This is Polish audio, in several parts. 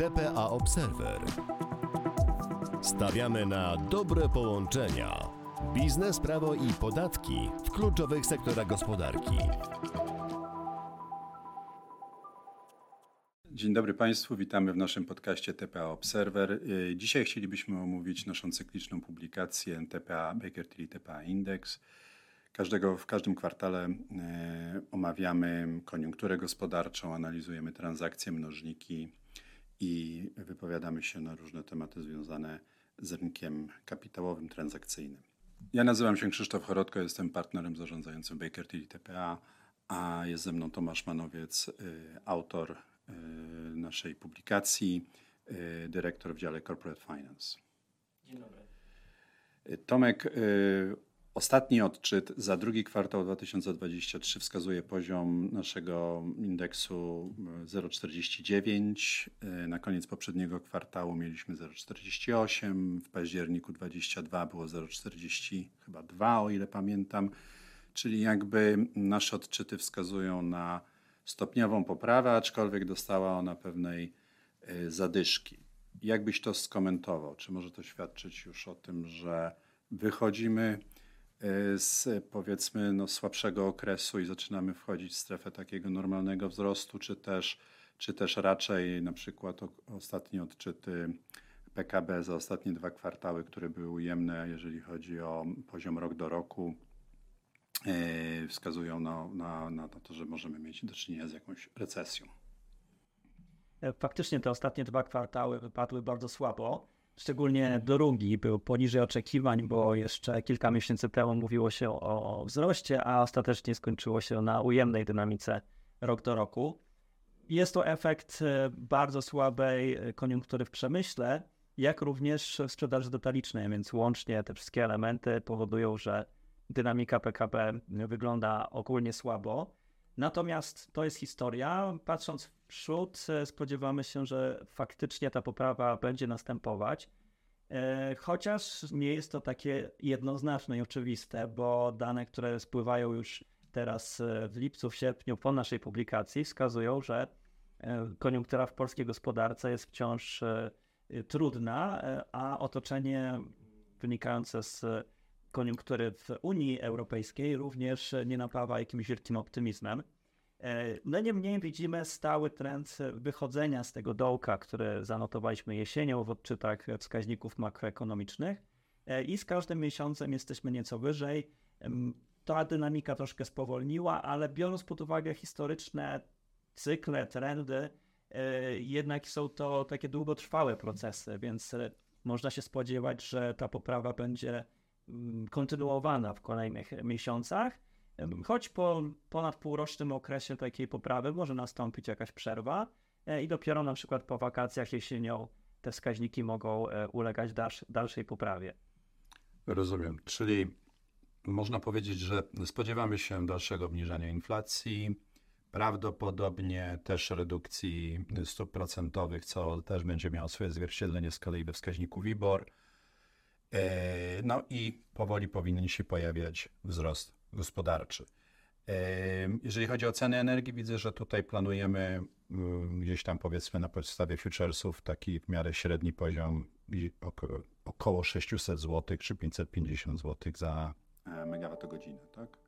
TPA Observer. Stawiamy na dobre połączenia. Biznes, prawo i podatki w kluczowych sektorach gospodarki. Dzień dobry Państwu, witamy w naszym podcaście TPA Observer. Y, Dzisiaj chcielibyśmy omówić naszą cykliczną publikację TPA Baker Tilly TPA Index. Każdego, w każdym kwartale e, omawiamy koniunkturę gospodarczą, analizujemy transakcje, mnożniki i wypowiadamy się na różne tematy związane z rynkiem kapitałowym, transakcyjnym. Ja nazywam się Krzysztof Chorodko, jestem partnerem zarządzającym Baker Tilly TPA, a jest ze mną Tomasz Manowiec, y, autor y, naszej publikacji, y, dyrektor w dziale Corporate Finance. Dzień dobry. Tomek, ostatni odczyt za drugi kwartał 2023 wskazuje poziom naszego indeksu y, 0,49. Y, Na koniec poprzedniego kwartału mieliśmy 0,48. W październiku 22 było 0,40 chyba 2, o ile pamiętam. Czyli jakby nasze odczyty wskazują na stopniową poprawę, aczkolwiek dostała ona pewnej y, zadyszki. Jak byś to skomentował? Czy może to świadczyć już o tym, że wychodzimy z powiedzmy no, słabszego okresu i zaczynamy wchodzić w strefę takiego normalnego wzrostu, czy też, czy też raczej na przykład ostatnie odczyty PKB za ostatnie dwa kwartały, które były ujemne, jeżeli chodzi o poziom rok do roku, y, wskazują na, na, na to, że możemy mieć do czynienia z jakąś recesją. E, Faktycznie te ostatnie dwa kwartały wypadły bardzo słabo. Szczególnie drugi był poniżej oczekiwań, bo jeszcze kilka miesięcy temu mówiło się o wzroście, a ostatecznie skończyło się na ujemnej dynamice rok do roku. Jest to efekt e, bardzo słabej e, koniunktury w przemyśle, jak również w sprzedaży detalicznej, więc łącznie te wszystkie elementy powodują, że dynamika PKB wygląda ogólnie słabo. Natomiast to jest historia. Patrząc w przód, e, spodziewamy się, że faktycznie ta poprawa będzie następować. E, Chociaż nie jest to takie jednoznaczne i oczywiste, bo dane, które spływają już teraz e, w lipcu, w sierpniu po naszej publikacji, wskazują, że e, koniunktura w polskiej gospodarce jest wciąż trudna, a otoczenie wynikające z koniunktury w Unii Europejskiej również nie napawa jakimś wielkim optymizmem. E, No niemniej widzimy stały trend wychodzenia z tego dołka, który zanotowaliśmy jesienią w odczytach wskaźników makroekonomicznych E, i z każdym miesiącem jesteśmy nieco wyżej. Ta dynamika troszkę spowolniła, ale biorąc pod uwagę historyczne cykle, trendy, e, jednak są to takie długotrwałe procesy, więc można się spodziewać, że ta poprawa będzie mm, kontynuowana w kolejnych miesiącach. Choć po ponad półrocznym okresie takiej poprawy może nastąpić jakaś przerwa e, i dopiero na przykład po wakacjach jesienią te wskaźniki mogą e, ulegać dalsz, dalszej poprawie. Rozumiem. Czyli można powiedzieć, że spodziewamy się dalszego obniżania inflacji, prawdopodobnie też redukcji stóp procentowych, co też będzie miało swoje zwierciedlenie z kolei we wskaźniku WIBOR. E, No i powoli powinien się pojawiać wzrost gospodarczy. E, Jeżeli chodzi o ceny energii, widzę, że tutaj planujemy mm, gdzieś tam powiedzmy na podstawie futuresów taki w miarę średni poziom około 600 zł czy 550 zł za E, Megawattogodzinę, tak?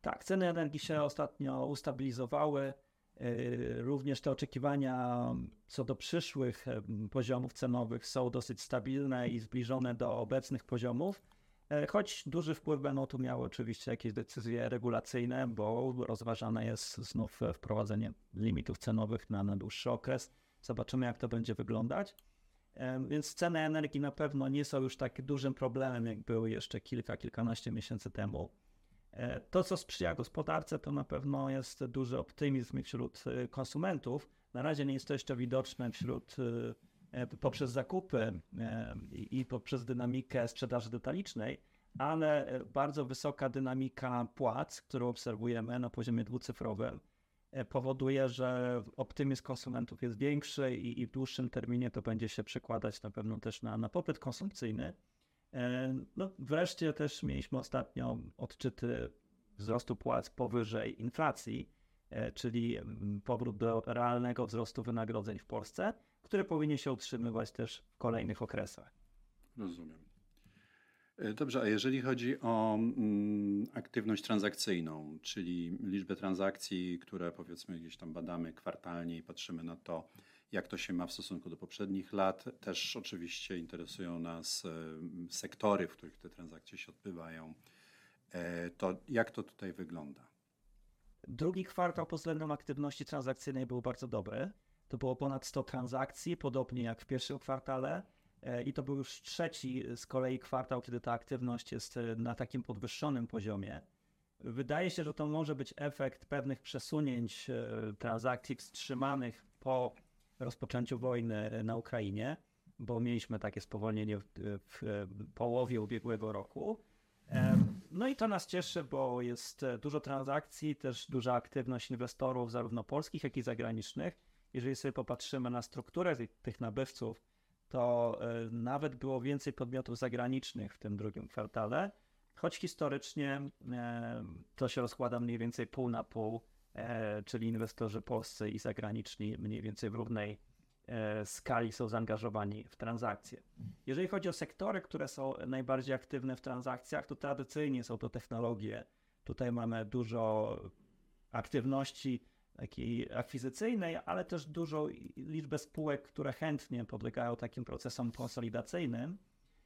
Tak, ceny energii się ostatnio ustabilizowały. Yy, Również te oczekiwania co do przyszłych poziomów cenowych są dosyć stabilne i zbliżone do obecnych poziomów. E, Choć duży wpływ będą tu miały oczywiście jakieś decyzje regulacyjne, bo rozważane jest znów e, wprowadzenie limitów cenowych na, na dłuższy okres. Zobaczymy, jak to będzie wyglądać. E, Więc ceny energii na pewno nie są już tak dużym problemem, jak były jeszcze kilka, kilkanaście miesięcy temu. To, co sprzyja gospodarce, to na pewno jest duży optymizm wśród konsumentów. Na razie nie jest to jeszcze widoczne wśród poprzez zakupy e, i poprzez dynamikę sprzedaży detalicznej, ale e, bardzo wysoka dynamika płac, którą obserwujemy na poziomie dwucyfrowym, e, powoduje, że optymizm konsumentów jest większy i, w dłuższym terminie to będzie się przekładać na pewno też na, na popyt konsumpcyjny. E, No, wreszcie też mieliśmy ostatnio odczyty wzrostu płac powyżej inflacji, czyli mm, powrót do realnego wzrostu wynagrodzeń w Polsce, który powinien się utrzymywać też w kolejnych okresach. Rozumiem. E, dobrze, a jeżeli chodzi o mm, aktywność transakcyjną, czyli liczbę transakcji, które powiedzmy gdzieś tam badamy kwartalnie i patrzymy na to, jak to się ma w stosunku do poprzednich lat, też oczywiście interesują nas e, sektory, w których te transakcje się odbywają. E, to jak to tutaj wygląda? Drugi kwartał pod względem aktywności transakcyjnej był bardzo dobry. To było ponad 100 transakcji, podobnie jak w pierwszym kwartale. E, I to był już trzeci z kolei kwartał, kiedy ta aktywność jest e, na takim podwyższonym poziomie. Wydaje się, że to może być efekt pewnych przesunięć e, transakcji wstrzymanych po rozpoczęciu wojny na Ukrainie, bo mieliśmy takie spowolnienie w, w połowie ubiegłego roku. No i to nas cieszy, bo jest dużo transakcji, też duża aktywność inwestorów, zarówno polskich, jak i zagranicznych. Jeżeli sobie popatrzymy na strukturę tych nabywców, to e, nawet było więcej podmiotów zagranicznych w tym drugim kwartale, choć historycznie e, to się rozkłada mniej więcej pół na pół, e, czyli inwestorzy polscy i zagraniczni mniej więcej w równej skali są zaangażowani w transakcje. Jeżeli chodzi o sektory, które są najbardziej aktywne w transakcjach, to tradycyjnie są to technologie. Tutaj mamy dużo aktywności takiej akwizycyjnej, ale też dużą liczbę spółek, które chętnie podlegają takim procesom konsolidacyjnym.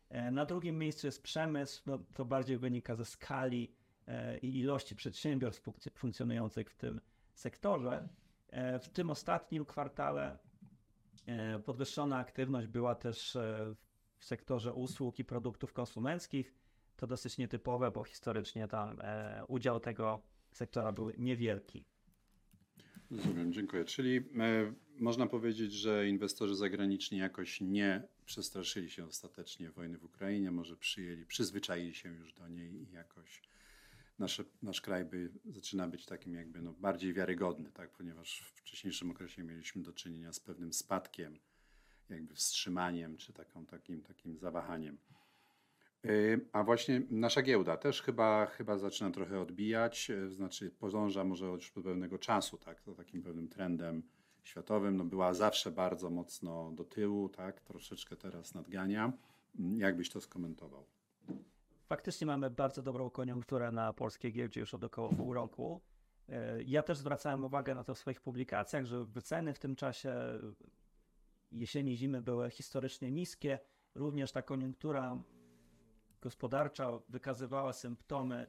E, na drugim miejscu jest przemysł, no, to bardziej wynika ze skali e, i ilości przedsiębiorstw funkcjonujących w tym sektorze. E, w tym ostatnim kwartale podwyższona aktywność była też w sektorze usług i produktów konsumenckich. To dosyć nietypowe, bo historycznie tam udział tego sektora był niewielki. Rozumiem, dziękuję. Czyli e, można powiedzieć, że inwestorzy zagraniczni jakoś nie przestraszyli się ostatecznie wojny w Ukrainie, może przyjęli, przyzwyczaili się już do niej i jakoś nasze, nasz kraj by zaczyna być takim jakby no, bardziej wiarygodny, tak? ponieważ w wcześniejszym okresie mieliśmy do czynienia z pewnym spadkiem, jakby wstrzymaniem czy taką, takim, takim zawahaniem. A właśnie nasza giełda też chyba, chyba zaczyna trochę odbijać, y, znaczy podąża może już do pewnego czasu, tak, to takim pewnym trendem światowym. No była zawsze bardzo mocno do tyłu, tak, troszeczkę teraz nadgania. Mm, jak byś to skomentował? Faktycznie mamy bardzo dobrą koniunkturę na polskiej giełdzie już od około pół roku. Y, ja też zwracałem uwagę na to w swoich publikacjach, że wyceny w tym czasie jesieni, zimy były historycznie niskie. Również ta koniunktura gospodarcza wykazywała symptomy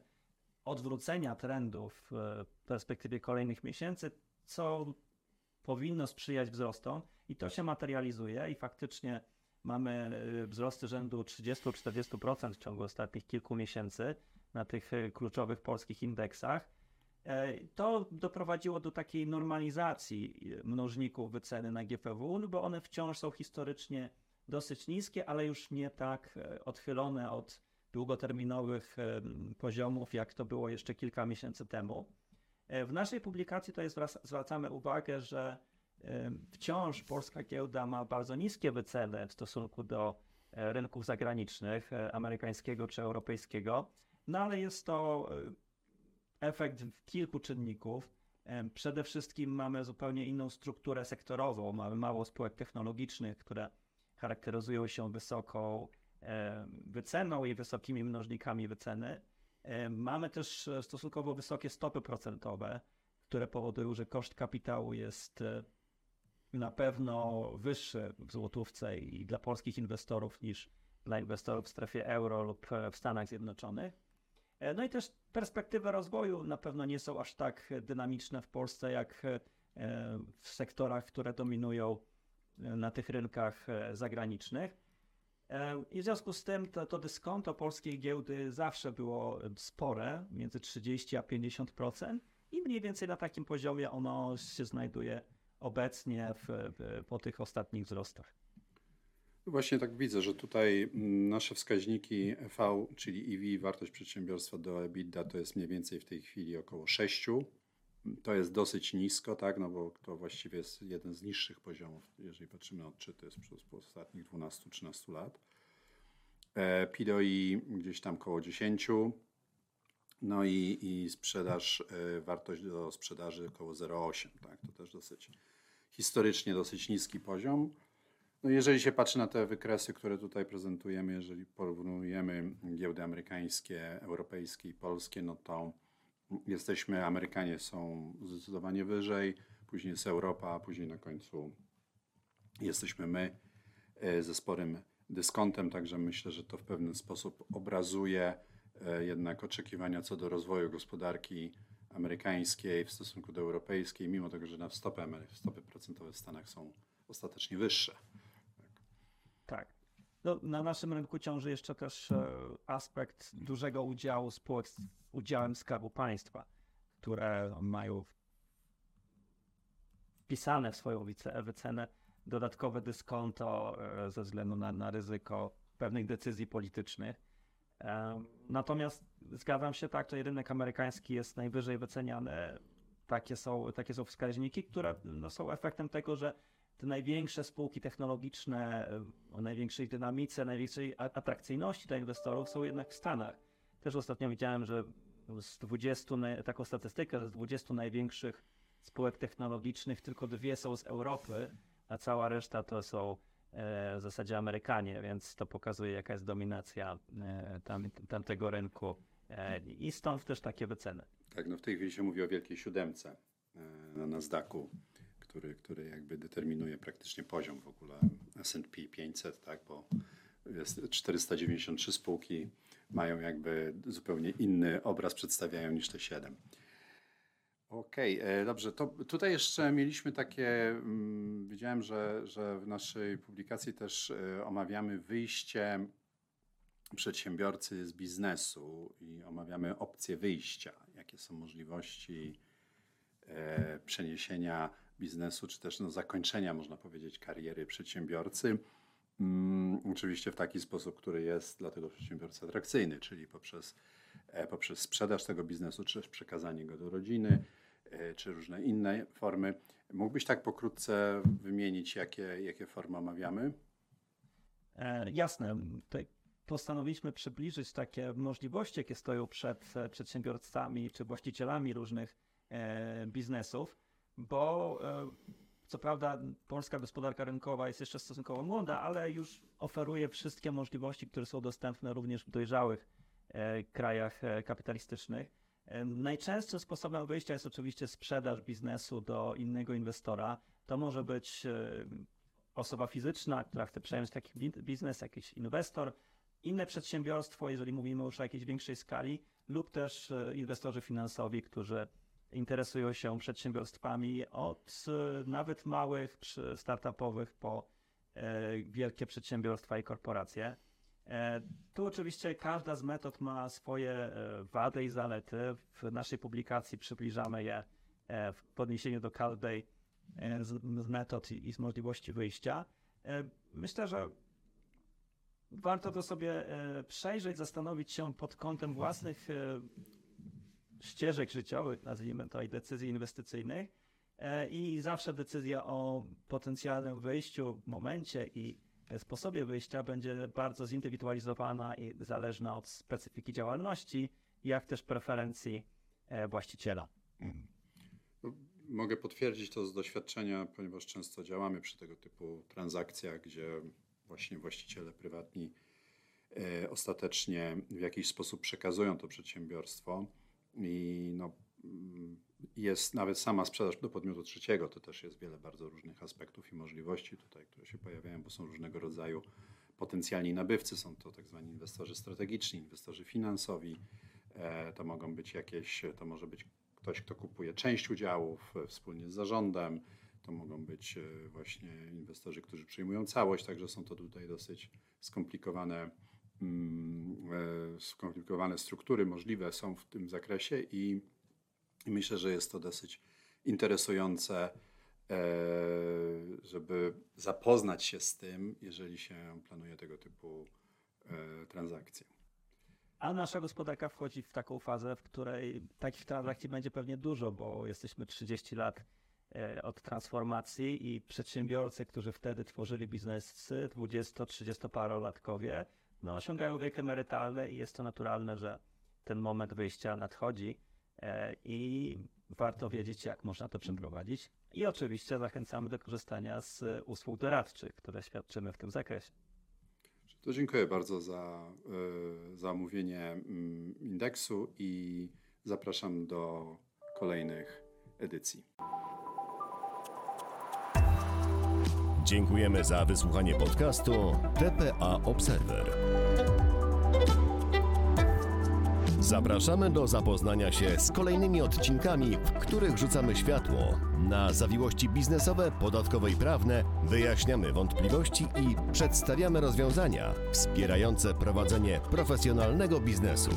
odwrócenia trendów w perspektywie kolejnych miesięcy, co powinno sprzyjać wzrostom i to się materializuje i faktycznie mamy e, wzrosty rzędu 30-40% w ciągu ostatnich kilku miesięcy na tych e, kluczowych polskich indeksach. E, to doprowadziło do takiej normalizacji mnożników wyceny na GPW, no bo one wciąż są historycznie dosyć niskie, ale już nie tak odchylone od długoterminowych poziomów, jak to było jeszcze kilka miesięcy temu. E, w naszej publikacji to jest, zwracamy uwagę, że wciąż polska giełda ma bardzo niskie wyceny w stosunku do e, rynków zagranicznych, e, amerykańskiego czy europejskiego, no ale jest to efekt kilku czynników. Przede wszystkim mamy zupełnie inną strukturę sektorową. Mamy mało spółek technologicznych, które charakteryzują się wysoką wyceną i wysokimi mnożnikami wyceny. Mamy też e, stosunkowo wysokie stopy procentowe, które powodują, że koszt kapitału jest e, na pewno wyższy w złotówce i dla polskich inwestorów niż dla inwestorów w strefie euro lub e, w Stanach Zjednoczonych. No i też perspektywy rozwoju na pewno nie są aż tak dynamiczne w Polsce jak w sektorach, które dominują na tych rynkach zagranicznych. I w związku z tym to, to dyskonto polskiej giełdy zawsze było spore, między 30 a 50% i mniej więcej na takim poziomie ono się znajduje obecnie w, w, po tych ostatnich wzrostach. Właśnie tak widzę, że tutaj mm, nasze wskaźniki EV, czyli EV, wartość przedsiębiorstwa do EBITDA, to jest mniej więcej w tej chwili około 6. To jest dosyć nisko, tak, no bo to właściwie jest jeden z niższych poziomów, jeżeli patrzymy na odczyty z ostatnich 12-13 lat. E, PIDOI gdzieś tam koło 10. No i, i sprzedaż, y, wartość do sprzedaży około 0,8, tak? To też dosyć historycznie dosyć niski poziom. No jeżeli się patrzy na te wykresy, które tutaj prezentujemy, jeżeli porównujemy giełdy amerykańskie, europejskie i polskie, no to jesteśmy, Amerykanie są zdecydowanie wyżej, później jest Europa, później na końcu jesteśmy my e, ze sporym dyskontem, także myślę, że to w pewien sposób obrazuje e, jednak oczekiwania co do rozwoju gospodarki amerykańskiej w stosunku do europejskiej, mimo tego, że na stopy, stopy procentowe w Stanach są ostatecznie wyższe. Tak. No, na naszym rynku ciąży jeszcze też e, aspekt dużego udziału spółek z udziałem Skarbu Państwa, które mają wpisane w swoją wycenę dodatkowe dyskonto e, ze względu na, na ryzyko pewnych decyzji politycznych. E, natomiast zgadzam się tak, że rynek amerykański jest najwyżej wyceniany. Takie są, takie są wskaźniki, które no, są efektem tego, że te największe spółki technologiczne e, o największej dynamice, największej atrakcyjności dla inwestorów są jednak w Stanach. Też ostatnio widziałem, że z 20, taką statystykę, że z 20 największych spółek technologicznych tylko dwie są z Europy, a cała reszta to są e, w zasadzie Amerykanie, więc to pokazuje jaka jest dominacja e, tam, tamtego rynku i stąd też takie wyceny. Tak, no w tej chwili się mówi o wielkiej siódemce na Nasdaqu który, który jakby determinuje praktycznie poziom w ogóle S&P 500, tak, bo jest 493 spółki mają jakby zupełnie inny obraz przedstawiają niż te 7. Okej, okay, e, dobrze. To tutaj jeszcze mieliśmy takie, mm, widziałem, że, że w naszej publikacji też e, omawiamy wyjście przedsiębiorcy z biznesu i omawiamy opcje wyjścia. Jakie są możliwości e, przeniesienia biznesu, czy też no, zakończenia, można powiedzieć, kariery przedsiębiorcy. Mm, oczywiście w taki sposób, który jest dla tego przedsiębiorcy atrakcyjny, czyli poprzez, e, poprzez sprzedaż tego biznesu, czy też przekazanie go do rodziny, e, czy różne inne formy. Mógłbyś tak pokrótce wymienić, jakie, jakie formy omawiamy? E, jasne. Postanowiliśmy przybliżyć takie możliwości, jakie stoją przed e, przedsiębiorcami czy właścicielami różnych e, biznesów bo e, co prawda polska gospodarka rynkowa jest jeszcze stosunkowo młoda, ale już oferuje wszystkie możliwości, które są dostępne również w dojrzałych e, krajach e, kapitalistycznych. Najczęstszym sposobem wyjścia jest oczywiście sprzedaż biznesu do innego inwestora. To może być osoba fizyczna, która chce przejąć taki biznes, jakiś inwestor, inne przedsiębiorstwo, jeżeli mówimy już o jakiejś większej skali, lub też inwestorzy finansowi, którzy interesują się przedsiębiorstwami od e, nawet małych, startupowych po e, wielkie przedsiębiorstwa i korporacje. E, tu oczywiście każda z metod ma swoje wady i zalety. W naszej publikacji przybliżamy je w podniesieniu do każdej z metod i z możliwości wyjścia. Myślę, że warto to sobie przejrzeć, zastanowić się pod kątem własnych ścieżek życiowych, nazwijmy to, i decyzji inwestycyjnych. E, I zawsze decyzja o potencjalnym wyjściu, momencie i sposobie wyjścia będzie bardzo zindywidualizowana i zależna od specyfiki działalności, jak też preferencji e, właściciela. No, mogę potwierdzić to z doświadczenia, ponieważ często działamy przy tego typu transakcjach, gdzie właśnie właściciele prywatni e, ostatecznie w jakiś sposób przekazują to przedsiębiorstwo i no, mm, jest nawet sama sprzedaż do podmiotu trzeciego, to też jest wiele bardzo różnych aspektów i możliwości tutaj, które się pojawiają, bo są różnego rodzaju potencjalni nabywcy, są to tak zwani inwestorzy strategiczni, inwestorzy finansowi, e, to mogą być jakieś, to może być ktoś, kto kupuje część udziałów e, wspólnie z zarządem, to mogą być e, właśnie inwestorzy, którzy przyjmują całość, także są to tutaj dosyć skomplikowane skomplikowane struktury możliwe są w tym zakresie i myślę, że jest to dosyć interesujące, e, żeby zapoznać się z tym, jeżeli się planuje tego typu e, transakcje. A nasza gospodarka wchodzi w taką fazę, w której takich transakcji będzie pewnie dużo, bo jesteśmy 30 lat od transformacji i przedsiębiorcy, którzy wtedy tworzyli biznesy, 20-30 parolatkowie, no, osiągają wiek emerytalny i jest to naturalne, że ten moment wyjścia nadchodzi e, i warto wiedzieć, jak można to przeprowadzić. I oczywiście zachęcamy do korzystania z usług doradczych, które świadczymy w tym zakresie. To dziękuję bardzo za, y, za omówienie mm, indeksu i zapraszam do kolejnych edycji. Dziękujemy za wysłuchanie podcastu TPA Observer. Zapraszamy do zapoznania się z kolejnymi odcinkami, w których rzucamy światło na zawiłości biznesowe, podatkowe i prawne, wyjaśniamy wątpliwości i przedstawiamy rozwiązania wspierające prowadzenie profesjonalnego biznesu.